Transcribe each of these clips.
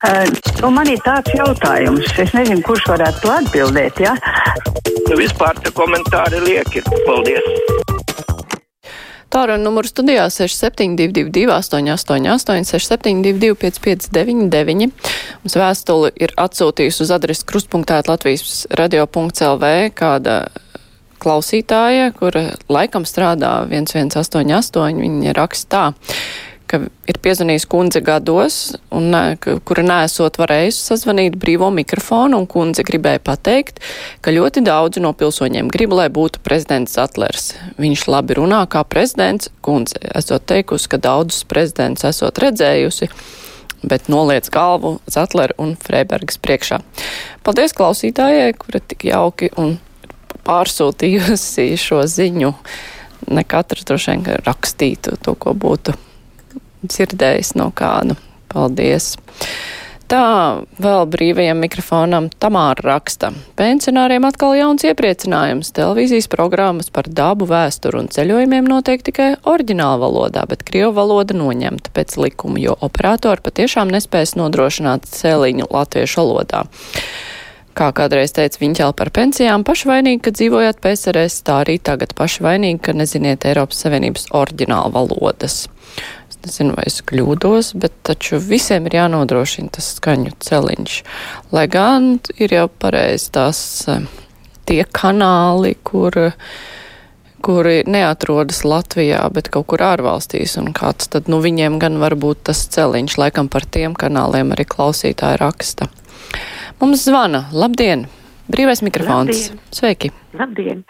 Uh, nu, man ir tāds jautājums, es nezinu, kurš varētu to atbildēt. Ja? Nu, vispār te komentāri lieki. Paldies! Tālruņa numuru studijā 6722, 888, 672, 559, mums vēstuli ir atsūtījusi uz adresi krustpunktēt Latvijas radio.lv kāda klausītāja, kura laikam strādā 1188, viņa rakstā ka ir piezvanījis kundze gados, un, kura nesot varējusi sazvanīt brīvo mikrofonu, un kundze gribēja pateikt, ka ļoti daudzi no pilsoņiem grib, lai būtu prezidents Zatlers. Viņš labi runā kā prezidents, kundze esot teikusi, ka daudzus prezidents esot redzējusi bet noliec galvu Zatleru un Freibergas priekšā. Paldies klausītājai, kura tik jauki un pārsūtījusi šo ziņu. Ne katrs droši vien rakstītu to, ko būtu dzirdējis no kāda. Paldies! Tā vēl brīvajam mikrofonam Tamāra raksta. Pensionāriem atkal jauns iepriecinājums. Televīzijas programmas par dabu, vēsturu un ceļojumiem notiek tikai oriģināla valodā, bet krievu valoda noņemta pēc likuma, jo operatori patiešām nespēs nodrošināt celiņu latviešu valodā. Kā kādreiz teica Viņķēl par pensijām, pašvainīgi, ka dzīvojat PSRS, tā arī tagad pašvainīgi, ka neziniet Eiropas Savienības oriģināla valodas nezinu, vai es kļūdos, bet taču visiem ir jānodrošina tas skaņu celiņš. Lai gan ir jau pareizi tās eh, tie kanāli, kur, kuri neatrodas Latvijā, bet kaut kur ārvalstīs, un kāds tad, nu, viņiem gan var būt tas celiņš, laikam par tiem kanāliem arī klausītāji raksta. Mums zvana. Labdien! Brīvais mikrofons. Labdien. Sveiki! Labdien!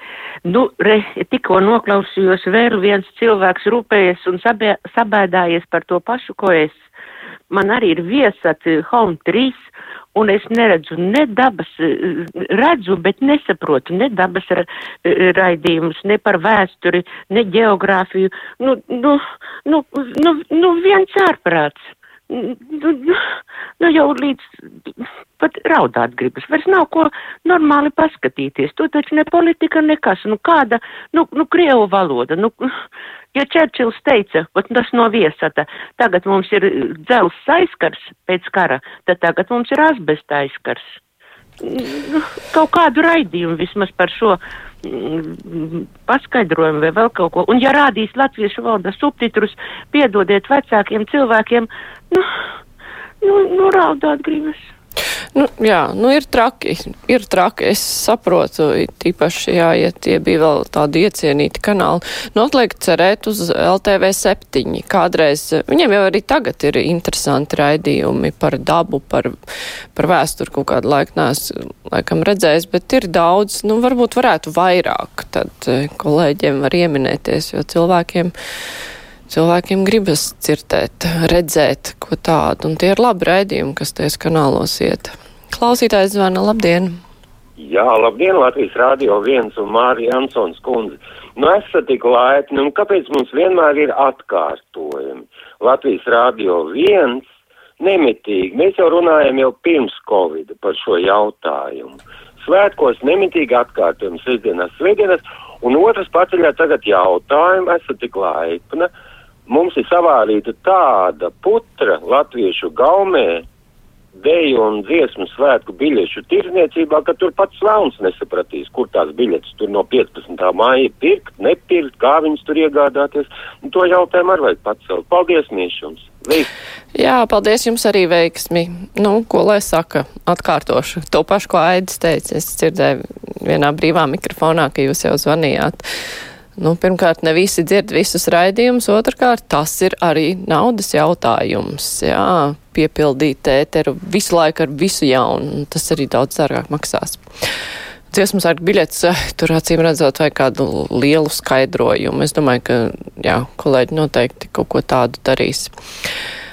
Nu, re, tikko noklausījos, vēl viens cilvēks rūpējies un sabē, sabēdājies par to pašu, ko es. Man arī ir viesat Home 3, un es neredzu ne dabas, redzu, bet nesaprotu ne dabas ra, raidījumus, ne par vēsturi, ne geogrāfiju. Nu, nu, nu, nu, nu viens ārprāts nu, nu jau līdz pat raudāt gribas. Vairs nav ko normāli paskatīties. To taču ne politika, nekas. Nu kāda, nu, nu krievu valoda. Nu, ja Čerčils teica, pat tas no viesata, tagad mums ir dzels aizskars pēc kara, tad tagad mums ir asbesta aizskars. Nu, kaut kādu raidījumu vismaz par šo paskaidrojumu vai vēl kaut ko. Un ja rādīs latviešu valodas subtitrus, piedodiet vecākiem cilvēkiem, nu, nu, nu raudāt gribas. Nu, jā, nu ir traki, ir traki, es saprotu, tīpaši, jā, ja tie bija vēl tādi iecienīti kanāli. Nu, atliek cerēt uz LTV septiņi. Kādreiz, viņiem jau arī tagad ir interesanti raidījumi par dabu, par, par vēsturi kaut kādu laiku nās, laikam redzējis, bet ir daudz, nu, varbūt varētu vairāk, tad eh, kolēģiem var ieminēties, jo cilvēkiem cilvēkiem gribas dzirdēt, redzēt ko tādu, un tie ir labi raidījumi, kas tajos kanālos iet. Klausītājs zvana, labdien! Jā, labdien, Latvijas Rādio 1 un Mārija Ansons kundze. Nu, esat tik laipni, un kāpēc mums vienmēr ir atkārtojumi? Latvijas Rādio 1 nemitīgi, mēs jau runājam jau pirms Covid par šo jautājumu. Svētkos nemitīgi atkārtojumi, sestdienas, svētdienas, un otrs paceļā tagad jautājumu, esat tik laipna. Uh, mums ir savārīta tāda putra latviešu gaumē, deju un dziesmu svētku biļešu tirzniecībā, ka tur pats slauns nesapratīs, kur tās biļetes tur no 15. māja pirkt, nepirkt, kā viņas tur iegādāties. Un to jautājumu arī vajag pacelt. Paldies! Veiks. Jā, paldies jums arī veiksmi. Nu, ko lai saka, atkārtošu to pašu, ko Aidis teica. Es dzirdēju vienā brīvā mikrofonā, ka jūs jau zvanījāt. Nu, pirmkārt, ne visi dzird visus raidījumus, otrkārt, tas ir arī naudas jautājums. Jā, piepildīt ēteru visu laiku ar visu jaunu, tas arī daudz dārgāk maksās. Dziesmas ar biļetes, eh, tur acīm redzot, vai kādu lielu skaidrojumu. Es domāju, ka, jā, kolēģi noteikti kaut ko tādu darīs.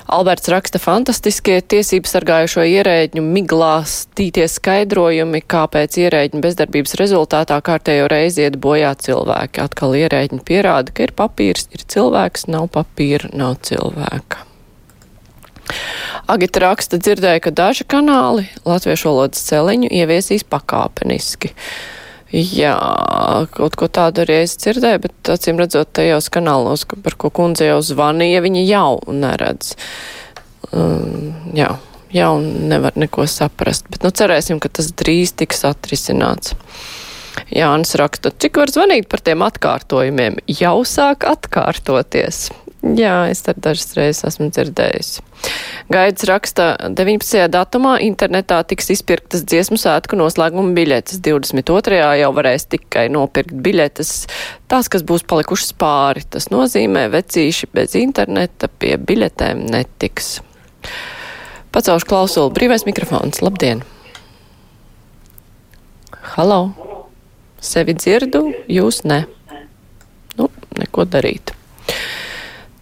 Alberts raksta fantastiskie tiesības sargājušo ierēģņu miglā stīties skaidrojumi, kāpēc ierēģņu bezdarbības rezultātā kārtējo reizi iet bojā cilvēki. Atkal ierēģņi pierāda, ka ir papīrs, ir cilvēks, nav papīra, nav cilvēka. Agita raksta dzirdēja, ka daži kanāli latviešu valodas celiņu ieviesīs pakāpeniski. Jā, kaut ko tādu arī es dzirdēju, bet acīm redzot tajos kanālos, par ko kundze jau zvanīja, viņi jau neredz. Um, jā, jau nevar neko saprast. Bet, nu, cerēsim, ka tas drīz tiks atrisināts. Jānis raksta, cik var zvanīt par tiem atkārtojumiem? Jau sāk atkārtoties. Jā, es tad dažas reizes esmu dzirdējusi. Gaids raksta, 19. datumā internetā tiks izpirktas dziesmu svētku noslēguma biļetes. 22. jau varēs tikai nopirkt biļetes, tās, kas būs palikušas pāri. Tas nozīmē, vecīši bez interneta pie biļetēm netiks. Pacaušu klausulu. Brīvais mikrofons. Labdien! Halo! Sevi dzirdu, jūs ne. Nu, neko darīt.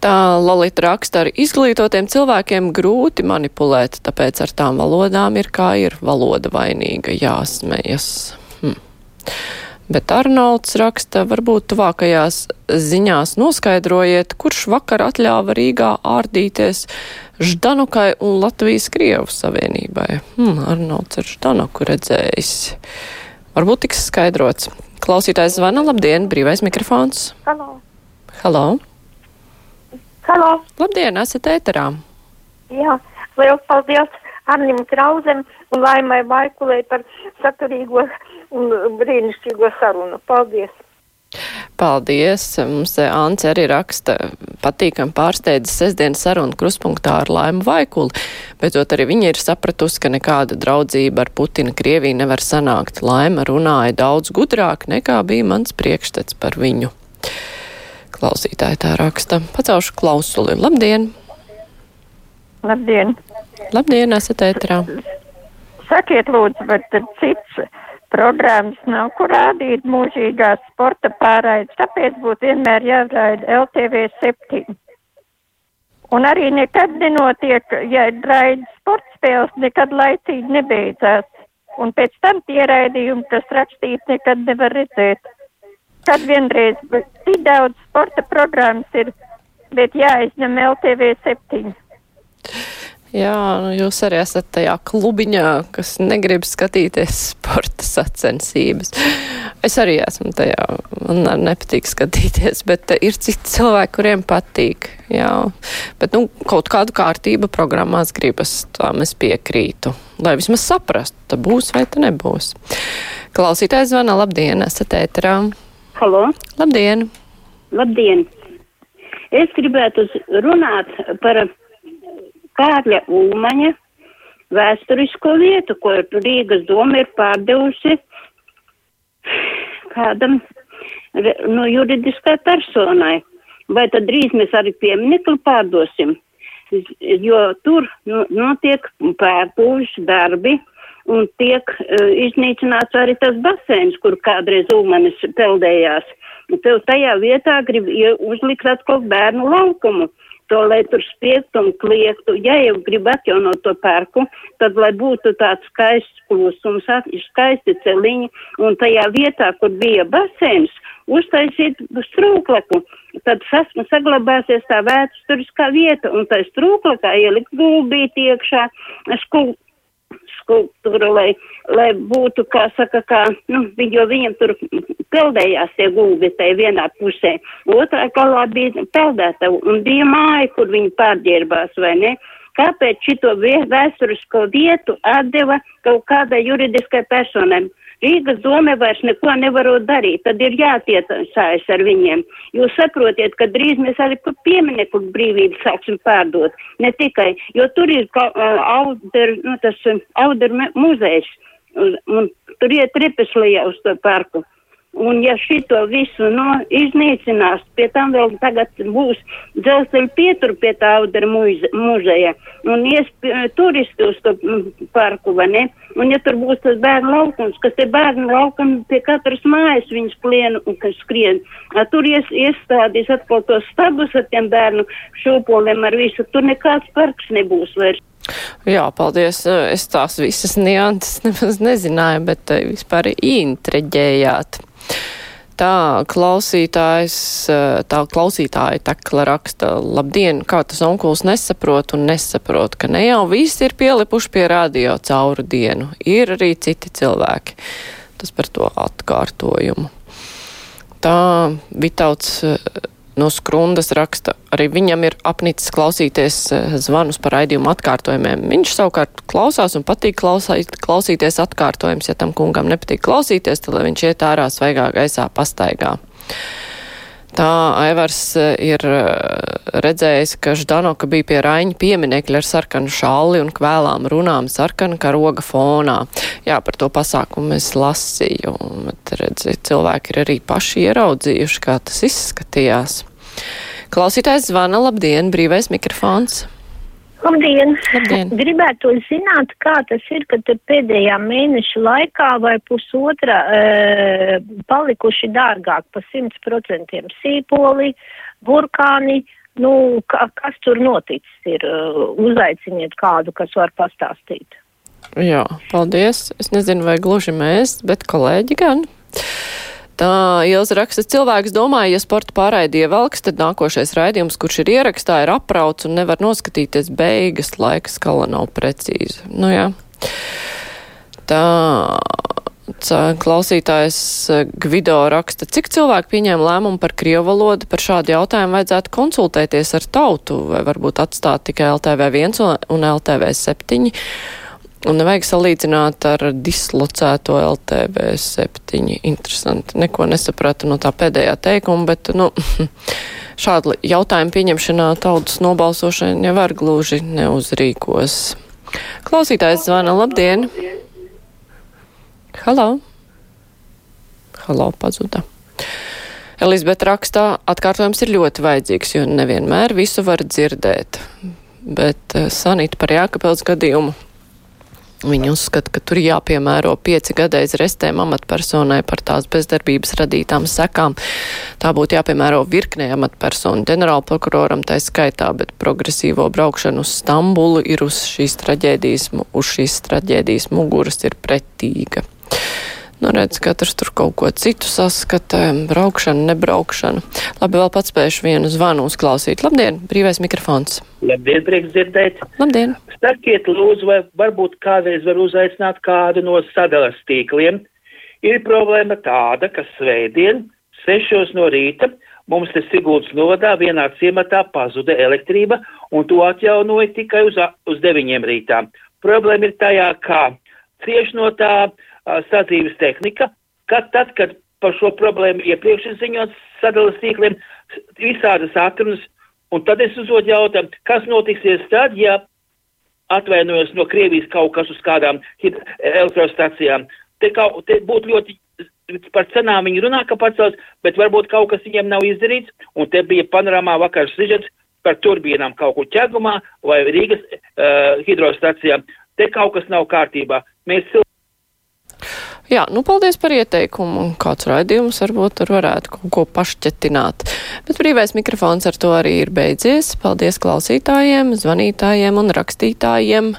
Tā Lalita raksta, ar izglītotiem cilvēkiem grūti manipulēt, tāpēc ar tām valodām ir kā ir valoda vainīga, jāsmējas. Hm. Bet Arnolds raksta, varbūt tuvākajās ziņās noskaidrojiet, kurš vakar atļāva Rīgā ārdīties Ždanukai un Latvijas Krievu savienībai. Hmm, Arnolds ir Ždanuku redzējis. Varbūt tiks skaidrots. Klausītājs zvana, labdien, brīvais mikrofons. Halo. Halo. Halo. Labdien, esat ēterā. Jā, liels paldies Arnim Krauzem un Laimai Vaikulē par saturīgo un brīnišķīgo sarunu. Paldies! Paldies! Mums Ants arī raksta patīkam pārsteidz sestdienas sarunu kruspunktā ar Laimu Vaikuli. Beidzot arī viņa ir sapratusi, ka nekāda draudzība ar Putina Krieviju nevar sanākt. Laima runāja daudz gudrāk nekā bija mans priekšstats par viņu. Klausītāji tā raksta. Pacaušu klausuli. Labdien! Labdien! Labdien, esat ētrā. Sakiet, lūdzu, bet cits programmas nav, kur rādīt mūžīgās sporta pārraides, tāpēc būtu vienmēr jāraida LTV 7. Un arī nekad nenotiek, ja raida sporta spēles, nekad laicīgi nebeidzās. Un pēc tam tie raidījumi, kas rakstīts, nekad nevar redzēt. Kad vienreiz, bet tik daudz sporta programmas ir, bet jāizņem LTV 7. Jā, nu jūs arī esat tajā klubiņā, kas negrib skatīties sporta sacensības. Es arī esmu tajā, man nepatīk skatīties, bet ir citi cilvēki, kuriem patīk. Jā, bet nu, kaut kādu kārtību programmās gribas, tām es piekrītu. Lai vismaz saprastu, ta būs vai ta nebūs. Klausītājs zvana, labdien, esat ēterā. Halo. Labdien! Labdien! Es gribētu runāt par Kārļa Ulmaņa vēsturisko vietu, ko Rīgas doma ir pārdevusi kādam nu, juridiskai personai. Vai tad drīz mēs arī pieminekli pārdosim? Jo tur nu, notiek pārpūžu darbi un tiek uh, iznīcināts arī tas basēns, kur kādreiz Ulmanis peldējās. Tev tajā vietā grib uzlikt atkal bērnu laukumu to, lai tur spiegtu un kliegtu. Ja jau grib atjaunot to parku, tad, lai būtu tāds skaists klusums, skaisti celiņi, un tajā vietā, kur bija basēns, uztaisīt strūklaku. Tad saglabāsies tā vēsturiskā vieta, un tā strūklakā ielikt gulbīt iekšā, skul skulptūra, lai, lai būtu, kā saka, kā, nu, jo viņam tur peldējās tie gulbi tai vienā pusē, otrā galā bija peldēta un bija māja, kur viņi pārģērbās, vai ne? Kāpēc šito vēsturisko vietu atdeva kaut kādai juridiskai personai? Rīgas doma vairs neko nevarot darīt, tad ir jātiesājas ar viņiem. Jūs saprotiet, ka drīz mēs arī par pieminieku brīvību sāksim pārdot. Ne tikai, jo tur ir ka, uh, auder, nu, tas auder muzejs, un, un tur iet ripeslījā uz to parku. Un ja šito visu no, iznīcinās, pie tam vēl tagad būs dzelzceļa pietur pie tā audara muzeja un ies turisti uz to parku, vai ne? Un ja tur būs tas bērnu laukums, kas te bērnu laukam pie katras mājas viņas plienu un kas skrien, tur ies, iestādīs atkal tos stabus ar tiem bērnu šūpoliem ar visu, tur nekāds parks nebūs vairs. Jā, paldies. Es tās visas nianses nemaz nezināju, bet vispār intreģējāt. Tā klausītājs, tā klausītāja tekla raksta, labdien, kā tas onkuls nesaprot un nesaprot, ka ne jau visi ir pielipuši pie radio cauru dienu, ir arī citi cilvēki. Tas par to atkārtojumu. Tā Vitauts no skrundas raksta, arī viņam ir apnicis klausīties eh, zvanus par raidījumu atkārtojumiem. Viņš savukārt klausās un patīk klausīt, klausīties atkārtojums. Ja tam kungam nepatīk klausīties, tad viņš iet ārā svaigā gaisā pastaigā. Tā Aivars eh, ir eh, redzējis, ka Ždanoka bija pie Raiņa pieminekļa ar sarkanu šalli un kvēlām runām sarkana karoga fonā. Jā, par to pasākumu es lasīju, bet redzi, cilvēki ir arī paši ieraudzījuši, kā tas izskatījās. Klausītājs zvana, labdien, brīvais mikrofons. Labdien! Labdien. Gribētu zināt, kā tas ir, ka pēdējā mēneša laikā vai pusotra e, palikuši dārgāk pa 100% sīpoli, burkāni. Nu, ka, kas tur noticis ir? Uzaiciniet kādu, kas var pastāstīt. Jā, paldies. Es nezinu, vai gluži mēs, bet kolēģi gan. Tā Ilza raksta, cilvēks domāja, ja sporta pārraidi ievelks, tad nākošais raidījums, kurš ir ierakstā, ir aprauts un nevar noskatīties beigas, laika skala nav precīza. Nu jā. Tā klausītājs Gvido raksta, cik cilvēki pieņēma lēmumu par krievu valodu, par šādu jautājumu vajadzētu konsultēties ar tautu, vai varbūt atstāt tikai LTV1 un LTV7. Un nevajag salīdzināt ar dislocēto LTV 7. Interesanti. Neko nesapratu no tā pēdējā teikuma, bet, nu, šādu jautājumu pieņemšanā tautas nobalsošana jau var gluži neuzrīkos. Klausītājs zvana, labdien! Halo! Halo, pazuda. Elizabete rakstā, atkārtojums ir ļoti vajadzīgs, jo nevienmēr visu var dzirdēt. Bet uh, Sanita par Jākapels gadījumu Viņi uzskata, ka tur jāpiemēro pieci gadreiz restēm amatpersonai par tās bezdarbības radītām sekām. Tā būtu jāpiemēro virknē amatpersonu ģenerālprokuroram, tā skaitā, bet progresīvo braukšanu uz Stambulu ir uz šīs traģēdijas, uz šīs traģēdijas muguras ir pretīga. Nu, redz, katrs tur kaut ko citu saskata, braukšana, nebraukšana. Labi, vēl pats spējuši vienu zvanu uzklausīt. Labdien, brīvais mikrofons. Labdien, prieks dzirdēt. Labdien. Sakiet, lūdzu, vai varbūt kādreiz var uzaicināt kādu no sadalas tīkliem. Ir problēma tāda, ka svētdien, sešos no rīta, mums te Siguldas novadā vienā ciematā pazuda elektrība, un to atjaunoja tikai uz, uz deviņiem rītā. Problēma ir tajā, kā cieši no tā sadzīves tehnika, kad tad, kad par šo problēmu iepriekš ir ziņots sadalas tīkliem, visādas atrunas, un tad es uzdod jautājumu, kas notiksies tad, ja atvainojos no Krievijas kaut kas uz kādām elektrostacijām. Te, kaut, te būtu ļoti par cenām viņi runā, ka pacels, bet varbūt kaut kas viņiem nav izdarīts, un te bija panorāmā vakar sižets par turbīnām kaut kur ķegumā vai Rīgas uh, hidrostacijām. Te kaut kas nav kārtībā. Mēs Jā, nu paldies par ieteikumu. Kāds raidījums varbūt tur varētu kaut ko pašķetināt. Bet brīvais mikrofons ar to arī ir beidzies. Paldies klausītājiem, zvanītājiem un rakstītājiem.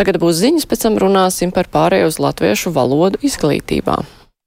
Tagad būs ziņas, pēc tam runāsim par pārēju uz latviešu valodu izglītībā.